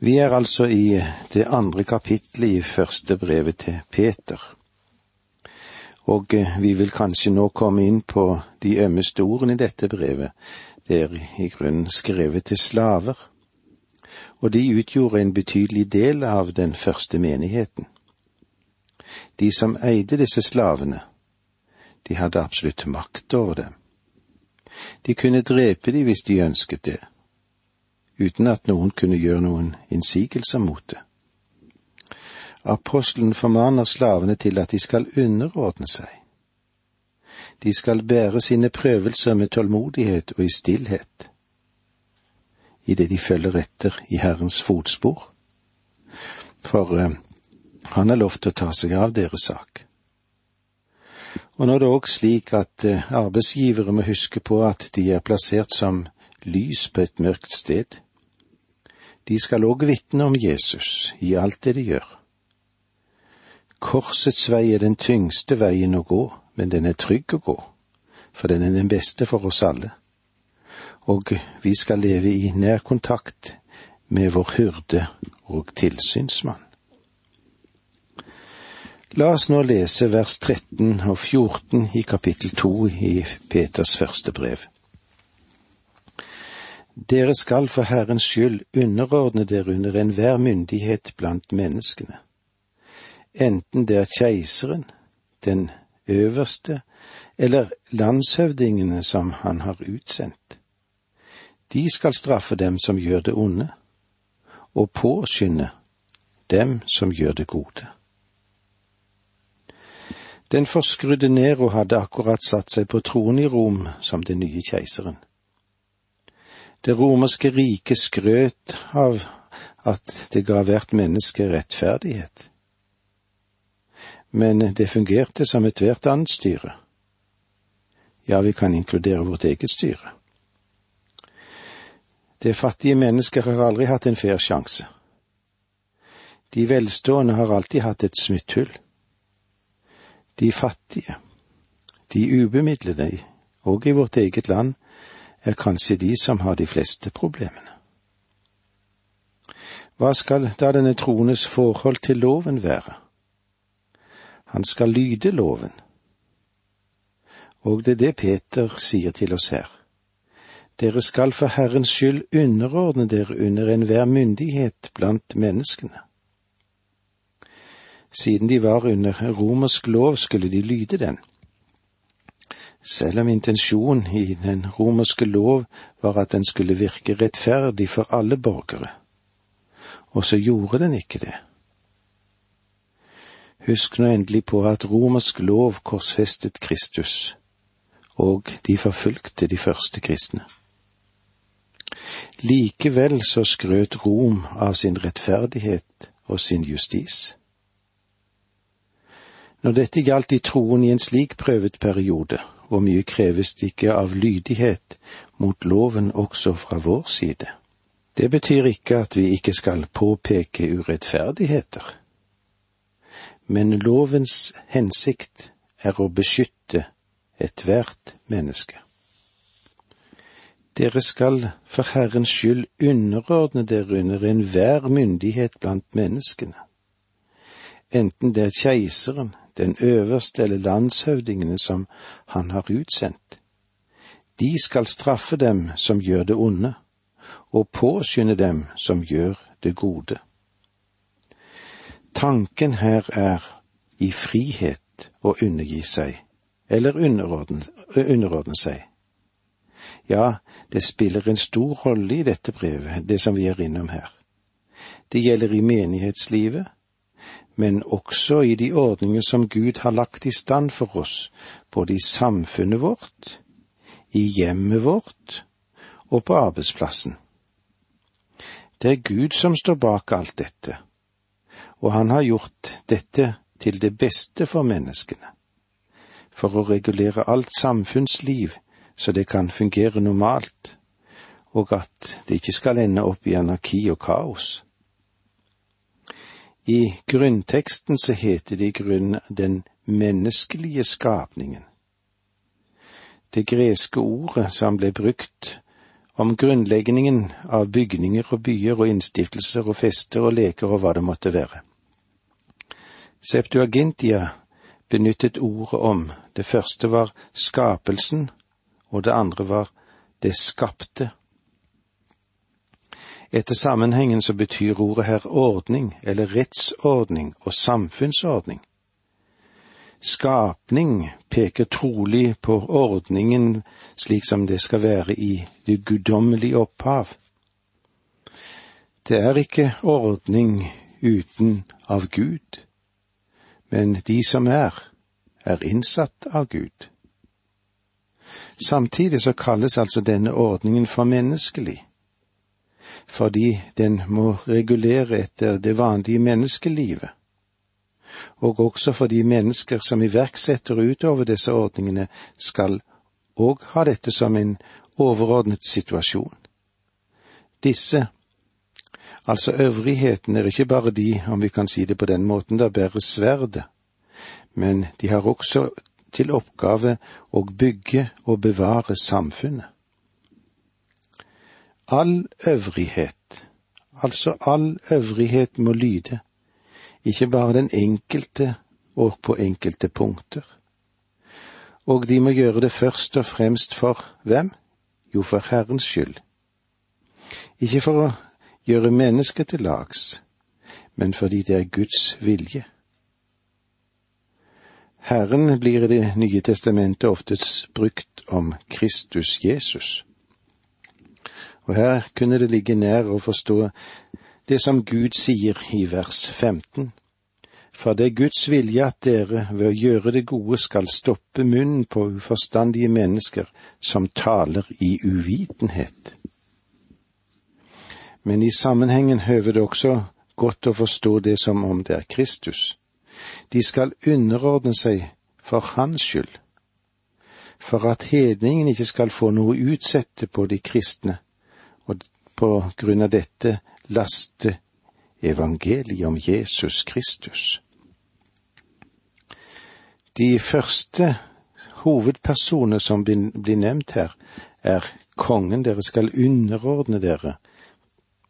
Vi er altså i det andre kapitlet i første brevet til Peter. Og eh, vi vil kanskje nå komme inn på de ømmeste ordene i dette brevet. Det er i grunnen skrevet til slaver. Og de utgjorde en betydelig del av den første menigheten. De som eide disse slavene, de hadde absolutt makt over dem. De kunne drepe dem hvis de ønsket det uten at noen kunne gjøre noen innsigelser mot det. Apostelen formaner slavene til at de skal underordne seg. De skal bære sine prøvelser med tålmodighet og i stillhet, idet de følger etter i Herrens fotspor. For eh, han har lovt å ta seg av deres sak. Og nå er det òg slik at uh, arbeidsgivere må huske på at de er plassert som lys på et mørkt sted. De skal òg vitne om Jesus i alt det de gjør. Korsets vei er den tyngste veien å gå, men den er trygg å gå, for den er den beste for oss alle. Og vi skal leve i nær kontakt med vår hyrde og tilsynsmann. La oss nå lese vers 13 og 14 i kapittel 2 i Peters første brev. Dere skal for Herrens skyld underordne dere under enhver myndighet blant menneskene, enten det er keiseren, den øverste eller landshøvdingene som han har utsendt. De skal straffe dem som gjør det onde, og påskynde dem som gjør det gode. Den forskrudde Nero hadde akkurat satt seg på tronen i Rom som den nye keiseren. Det romerske riket skrøt av at det ga hvert menneske rettferdighet. Men det fungerte som ethvert annet styre. Ja, vi kan inkludere vårt eget styre. Det fattige mennesker har aldri hatt en fair sjanse. De velstående har alltid hatt et smutthull. De fattige, de ubemidlede, og i vårt eget land, er kanskje de som har de fleste problemene. Hva skal da denne troendes forhold til loven være? Han skal lyde loven. Og det er det Peter sier til oss her. Dere skal for Herrens skyld underordne dere under enhver myndighet blant menneskene. Siden de var under romersk lov, skulle de lyde den. Selv om intensjonen i den romerske lov var at den skulle virke rettferdig for alle borgere, og så gjorde den ikke det. Husk nå endelig på at romersk lov korsfestet Kristus, og de forfulgte de første kristne. Likevel så skrøt Rom av sin rettferdighet og sin justis. Når dette gjaldt i troen i en slik prøvet periode, hvor mye kreves det ikke av lydighet mot loven også fra vår side. Det betyr ikke at vi ikke skal påpeke urettferdigheter. Men lovens hensikt er å beskytte ethvert menneske. Dere skal for Herrens skyld underordne dere under enhver myndighet blant menneskene, enten det er keiseren, den øverste eller landshøvdingene som han har utsendt. De skal straffe dem som gjør det onde, og påskynde dem som gjør det gode. Tanken her er i frihet å undergi seg, eller underordne, seg. Ja, det spiller en stor rolle i dette brevet, det som vi er innom her. Det gjelder i menighetslivet, men også i de ordninger som Gud har lagt i stand for oss, både i samfunnet vårt, i hjemmet vårt og på arbeidsplassen. Det er Gud som står bak alt dette, og han har gjort dette til det beste for menneskene, for å regulere alt samfunnsliv så det kan fungere normalt, og at det ikke skal ende opp i anarki og kaos. I grunnteksten så heter det i grunnen den menneskelige skapningen. Det greske ordet som ble brukt om grunnleggingen av bygninger og byer og innstiftelser og fester og leker og hva det måtte være. Septuagintia benyttet ordet om, det første var skapelsen, og det andre var det skapte. Etter sammenhengen så betyr ordet her ordning eller rettsordning og samfunnsordning. Skapning peker trolig på ordningen slik som det skal være i det guddommelige opphav. Det er ikke ordning uten av Gud, men de som er, er innsatt av Gud. Samtidig så kalles altså denne ordningen for menneskelig, fordi den må regulere etter det vanlige menneskelivet og også fordi mennesker som iverksetter og utover disse ordningene, skal òg ha dette som en overordnet situasjon. Disse, altså øvrigheten, er ikke bare de, om vi kan si det på den måten, der bærer sverdet, men de har også til oppgave å bygge og bevare samfunnet. All øvrighet, altså all øvrighet må lyde, ikke bare den enkelte og på enkelte punkter. Og de må gjøre det først og fremst for hvem? Jo, for Herrens skyld. Ikke for å gjøre mennesket til lags, men fordi det er Guds vilje. Herren blir i Det nye testamentet oftest brukt om Kristus Jesus. Og her kunne det ligge nær å forstå det som Gud sier i vers 15. For det er Guds vilje at dere ved å gjøre det gode skal stoppe munnen på uforstandige mennesker som taler i uvitenhet. Men i sammenhengen høver det også godt å forstå det som om det er Kristus. De skal underordne seg for Hans skyld, for at hedningen ikke skal få noe utsette på de kristne, og på grunn av dette laste evangeliet om Jesus Kristus. De første hovedpersoner som blir nevnt her, er kongen. Dere skal underordne dere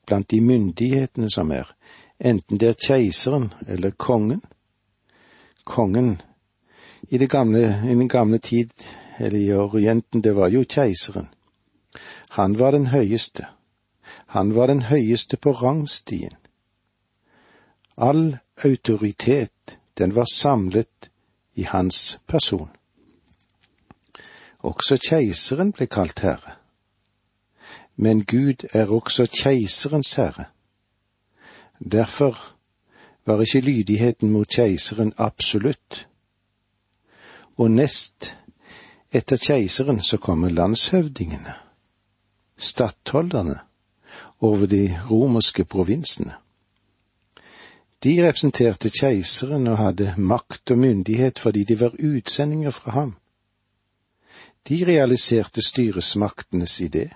blant de myndighetene som er, enten det er keiseren eller kongen. Kongen i, gamle, i den gamle tid, eller i Orienten, det var jo keiseren. Han var den høyeste. Han var den høyeste på rangstien. All autoritet, den var samlet i hans person. Også keiseren ble kalt herre. Men Gud er også keiserens herre. Derfor var ikke lydigheten mot keiseren absolutt. Og nest etter keiseren så kommer landshøvdingene, stattholderne, over de romerske provinsene. De representerte keiseren og hadde makt og myndighet fordi de var utsendinger fra ham. De realiserte styresmaktenes idé.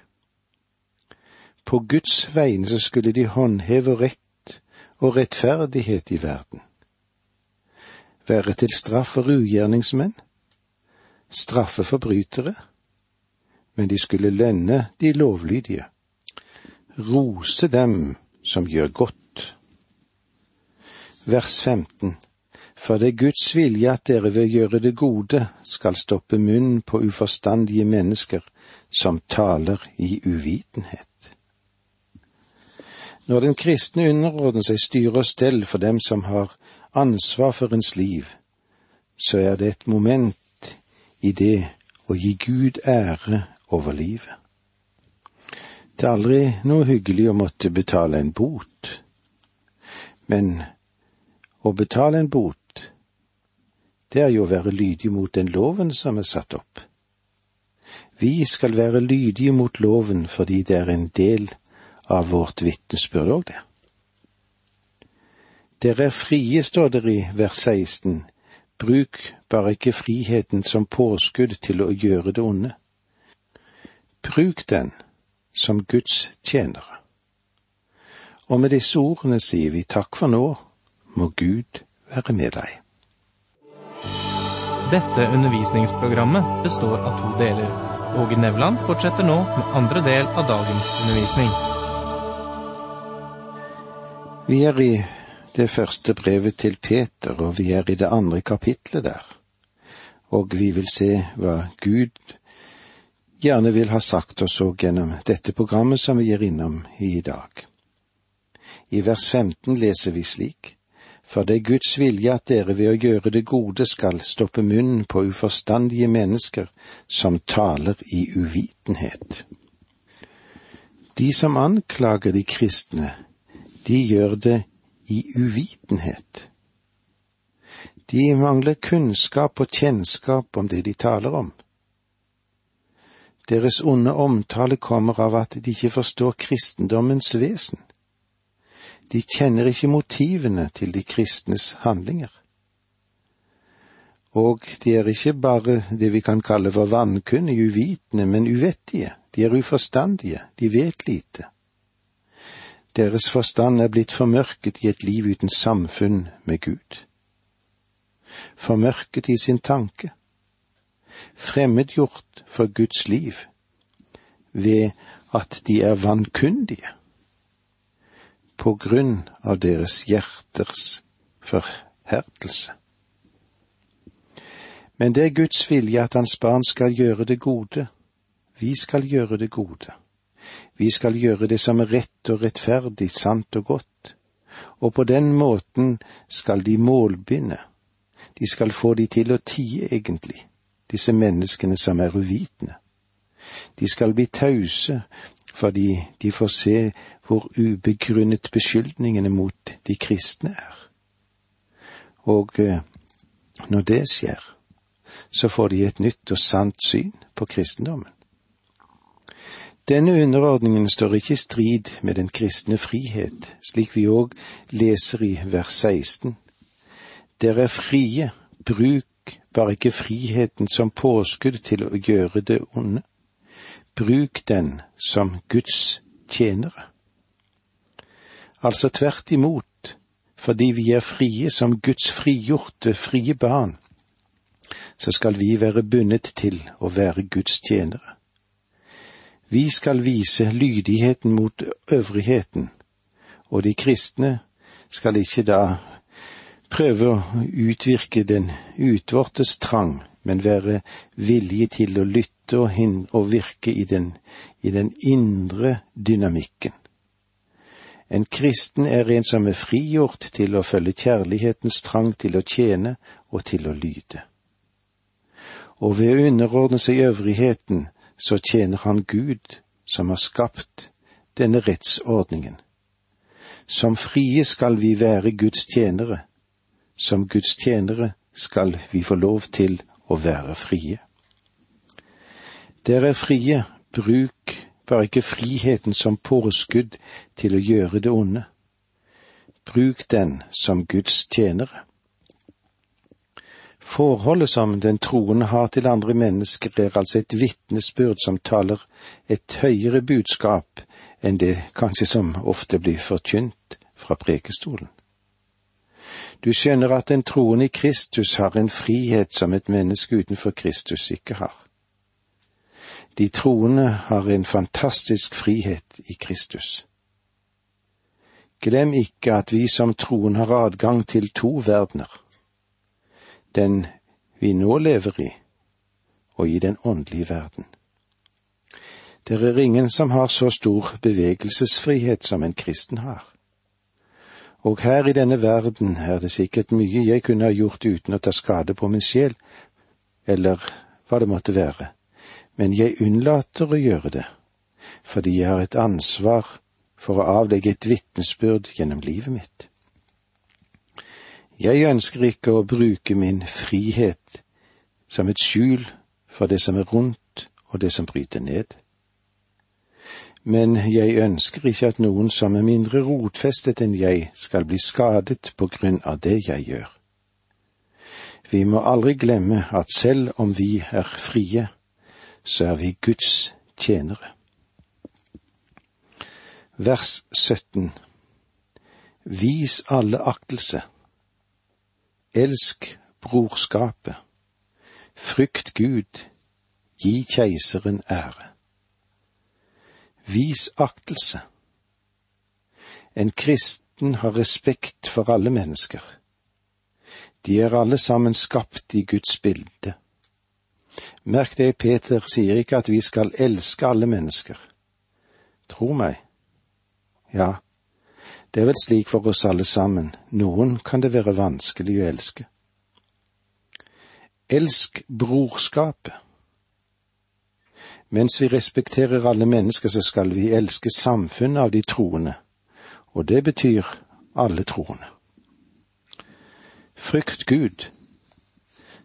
På Guds vegne så skulle de håndheve rett og rettferdighet i verden. Være til straff for ugjerningsmenn, straffe forbrytere, men de skulle lønne de lovlydige, rose dem som gjør godt vers 15. For det er Guds vilje at dere ved å gjøre det gode skal stoppe munnen på uforstandige mennesker som taler i uvitenhet. Når den kristne underordner seg styre og stell for dem som har ansvar for ens liv, så er det et moment i det å gi Gud ære over livet. Det er aldri noe hyggelig å måtte betale en bot, men å betale en bot, det er jo å være lydig mot den loven som er satt opp. Vi skal være lydige mot loven fordi det er en del av vårt vitnesbyrd òg, det. Dere er frie, står det i vers 16. Bruk bare ikke friheten som påskudd til å gjøre det onde. Bruk den som Guds tjenere. Og med disse ordene sier vi takk for nå må Gud være med deg. Dette undervisningsprogrammet består av to deler. Åge Nevland fortsetter nå med andre del av dagens undervisning. Vi er i det første brevet til Peter, og vi er i det andre kapitlet der. Og vi vil se hva Gud gjerne vil ha sagt oss òg gjennom dette programmet som vi er innom i dag. I vers 15 leser vi slik. For det er Guds vilje at dere ved å gjøre det gode skal stoppe munnen på uforstandige mennesker som taler i uvitenhet. De som anklager de kristne, de gjør det i uvitenhet. De mangler kunnskap og kjennskap om det de taler om. Deres onde omtale kommer av at de ikke forstår kristendommens vesen. De kjenner ikke motivene til de kristnes handlinger. Og de er ikke bare det vi kan kalle for vankunne, uvitende, men uvettige. De er uforstandige, de vet lite. Deres forstand er blitt formørket i et liv uten samfunn med Gud. Formørket i sin tanke. Fremmedgjort for Guds liv ved at de er vankundige på grunn av deres hjerters forherdelse. Men det er Guds vilje at Hans barn skal gjøre det gode. Vi skal gjøre det gode. Vi skal gjøre det som er rett og rettferdig, sant og godt. Og på den måten skal de målbinde. De skal få de til å tie, egentlig, disse menneskene som er uvitende. De skal bli tause fordi de får se hvor ubegrunnet beskyldningene mot de kristne er. Og eh, når det skjer, så får de et nytt og sant syn på kristendommen. Denne underordningen står ikke i strid med den kristne frihet, slik vi òg leser i vers 16. Dere er frie, bruk bare ikke friheten som påskudd til å gjøre det onde. Bruk den som Guds tjenere. Altså tvert imot, fordi vi er frie som Guds frigjorte, frie barn, så skal vi være bundet til å være Guds tjenere. Vi skal vise lydigheten mot øvrigheten, og de kristne skal ikke da prøve å utvirke den utvortes trang, men være villige til å lytte og, og virke i den, i den indre dynamikken. En kristen er en som er frigjort til å følge kjærlighetens trang til å tjene og til å lyde. Og ved å underordne seg øvrigheten, så tjener han Gud, som har skapt denne rettsordningen. Som frie skal vi være Guds tjenere, som Guds tjenere skal vi få lov til å være frie. Dere er frie, bruk bare ikke friheten som påskudd til å gjøre det onde. Bruk den som Guds tjenere. Forholdet som den troende har til andre mennesker, er altså et vitnesbyrd som taler et høyere budskap enn det kanskje som ofte blir forkynt fra prekestolen. Du skjønner at den troende i Kristus har en frihet som et menneske utenfor Kristus ikke har. De troende har en fantastisk frihet i Kristus. Glem ikke at vi som troende har adgang til to verdener. Den vi nå lever i, og i den åndelige verden. Det er ingen som har så stor bevegelsesfrihet som en kristen har. Og her i denne verden er det sikkert mye jeg kunne ha gjort uten å ta skade på min sjel, eller hva det måtte være men jeg unnlater å gjøre det, fordi jeg har et ansvar for å avlegge et vitnesbyrd gjennom livet mitt. Jeg ønsker ikke å bruke min frihet som et skjul for det som er rundt og det som bryter ned. Men jeg ønsker ikke at noen som er mindre rotfestet enn jeg, skal bli skadet på grunn av det jeg gjør. Vi må aldri glemme at selv om vi er frie, så er vi Guds tjenere. Vers 17 Vis alle aktelse. Elsk brorskapet. Frykt Gud. gi keiseren ære. Vis aktelse. En kristen har respekt for alle mennesker. De er alle sammen skapt i Guds bilde. Merk deg, Peter sier ikke at vi skal elske alle mennesker. Tro meg. Ja, det er vel slik for oss alle sammen, noen kan det være vanskelig å elske. Elsk brorskapet. Mens vi respekterer alle mennesker, så skal vi elske samfunnet av de troende, og det betyr alle troende. Frykt Gud.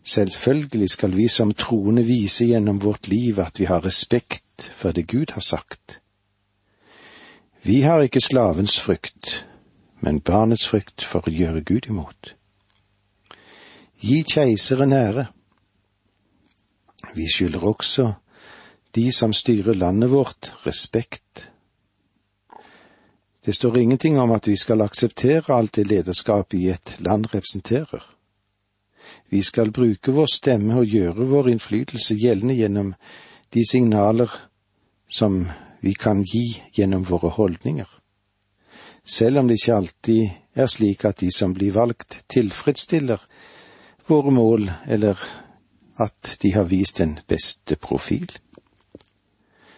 Selvfølgelig skal vi som troende vise gjennom vårt liv at vi har respekt for det Gud har sagt. Vi har ikke slavens frykt, men barnets frykt for å gjøre Gud imot. Gi keiseren ære. Vi skylder også de som styrer landet vårt, respekt. Det står ingenting om at vi skal akseptere alt det lederskapet i et land representerer. Vi skal bruke vår stemme og gjøre vår innflytelse gjeldende gjennom de signaler som vi kan gi gjennom våre holdninger. Selv om det ikke alltid er slik at de som blir valgt, tilfredsstiller våre mål, eller at de har vist den beste profil.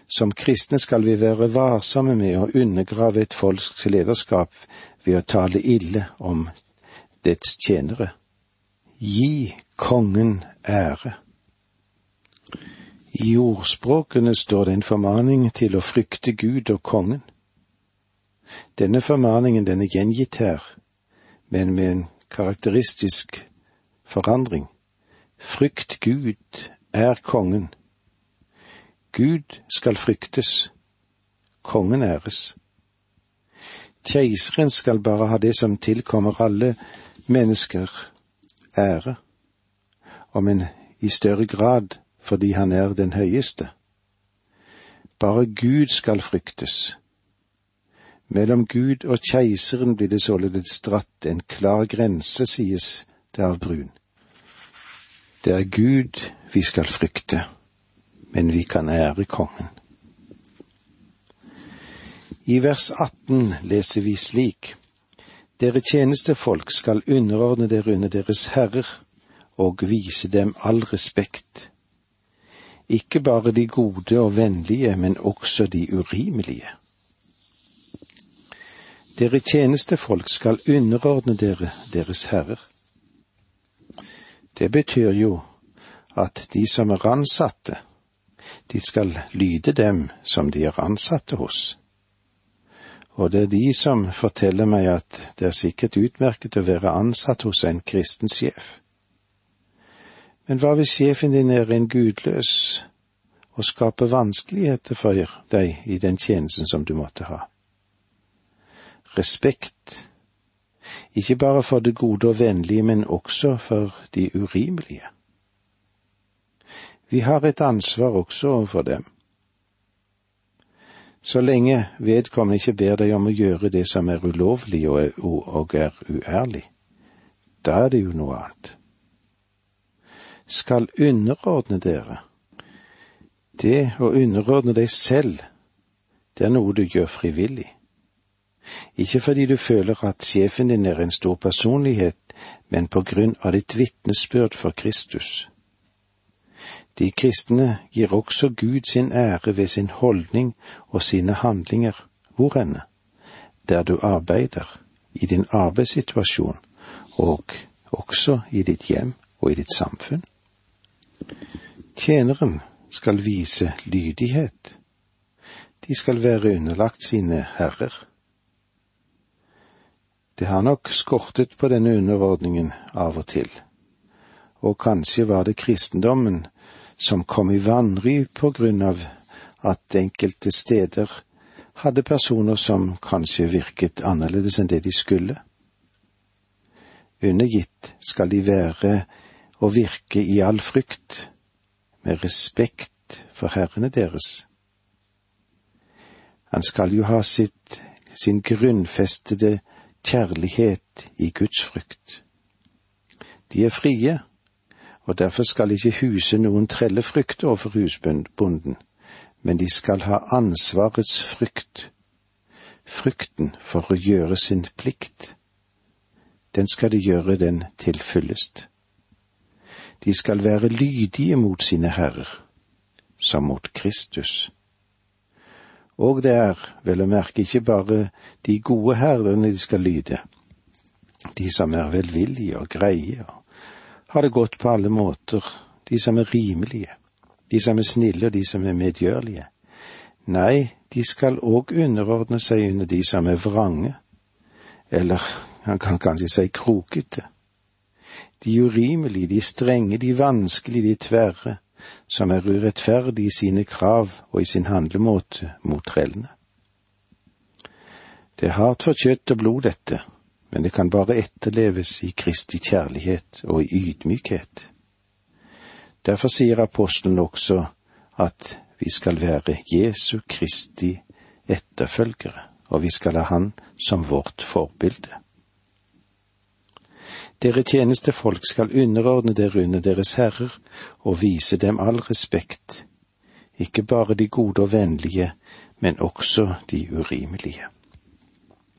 Som kristne skal vi være varsomme med å undergrave et folks lederskap ved å tale ille om dets tjenere. Gi kongen ære. I ordspråkene står det en formaning til å frykte Gud og kongen. Denne formaningen den er gjengitt her, men med en karakteristisk forandring. Frykt Gud er kongen. Gud skal fryktes. Kongen æres. Keiseren skal bare ha det som tilkommer alle mennesker, ære, om en i større grad fordi han er den høyeste. Bare Gud skal fryktes. Mellom Gud og keiseren blir det således dratt en klar grense, sies det av Brun. Det er Gud vi skal frykte, men vi kan ære kongen. I vers 18 leser vi slik. Dere tjenestefolk skal underordne dere under deres herrer og vise dem all respekt. Ikke bare de gode og vennlige, men også de urimelige. Dere tjenestefolk skal underordne dere deres herrer. Det betyr jo at de som er ansatte, de skal lyde dem som de er ansatte hos. Og det er de som forteller meg at det er sikkert utmerket å være ansatt hos en kristen sjef. Men hva hvis sjefen din er en gudløs og skaper vanskeligheter for deg i den tjenesten som du måtte ha? Respekt ikke bare for det gode og vennlige, men også for de urimelige. Vi har et ansvar også overfor dem. Så lenge vedkommende ikke ber deg om å gjøre det som er ulovlig og er uærlig, da er det jo noe annet. Skal underordne dere. Det å underordne deg selv, det er noe du gjør frivillig. Ikke fordi du føler at sjefen din er en stor personlighet, men på grunn av ditt vitnesbyrd for Kristus. De kristne gir også Gud sin ære ved sin holdning og sine handlinger, hvor henne? Der du arbeider, i din arbeidssituasjon, og også i ditt hjem og i ditt samfunn. Tjeneren skal vise lydighet. De skal være underlagt sine herrer. Det har nok skortet på denne underordningen av og til, og kanskje var det kristendommen som kom i vanry på grunn av at enkelte steder hadde personer som kanskje virket annerledes enn det de skulle. Undergitt skal de være og virke i all frykt, med respekt for herrene deres. Han skal jo ha sitt, sin grunnfestede kjærlighet i Guds frykt. De er frie, og derfor skal ikke huse noen trellefrykt overfor husbonden, men de skal ha ansvarets frykt, frykten for å gjøre sin plikt. Den skal de gjøre den til fyllest. De skal være lydige mot sine herrer, som mot Kristus. Og det er, vel å merke, ikke bare de gode herrene de skal lyde, de som er velvillige og greie og har det godt på alle måter, de som er rimelige, de som er snille og de som er medgjørlige. Nei, de skal òg underordne seg under de som er vrange, eller han kan kanskje si krokete. De urimelige, de strenge, de vanskelige, de tverre, som er urettferdige i sine krav og i sin handlemåte mot trellene. Det er hardt for kjøtt og blod, dette, men det kan bare etterleves i Kristi kjærlighet og i ydmykhet. Derfor sier apostelen også at vi skal være Jesu Kristi etterfølgere, og vi skal ha Han som vårt forbilde. Dere tjenestefolk skal underordne dere under deres herrer og vise dem all respekt, ikke bare de gode og vennlige, men også de urimelige.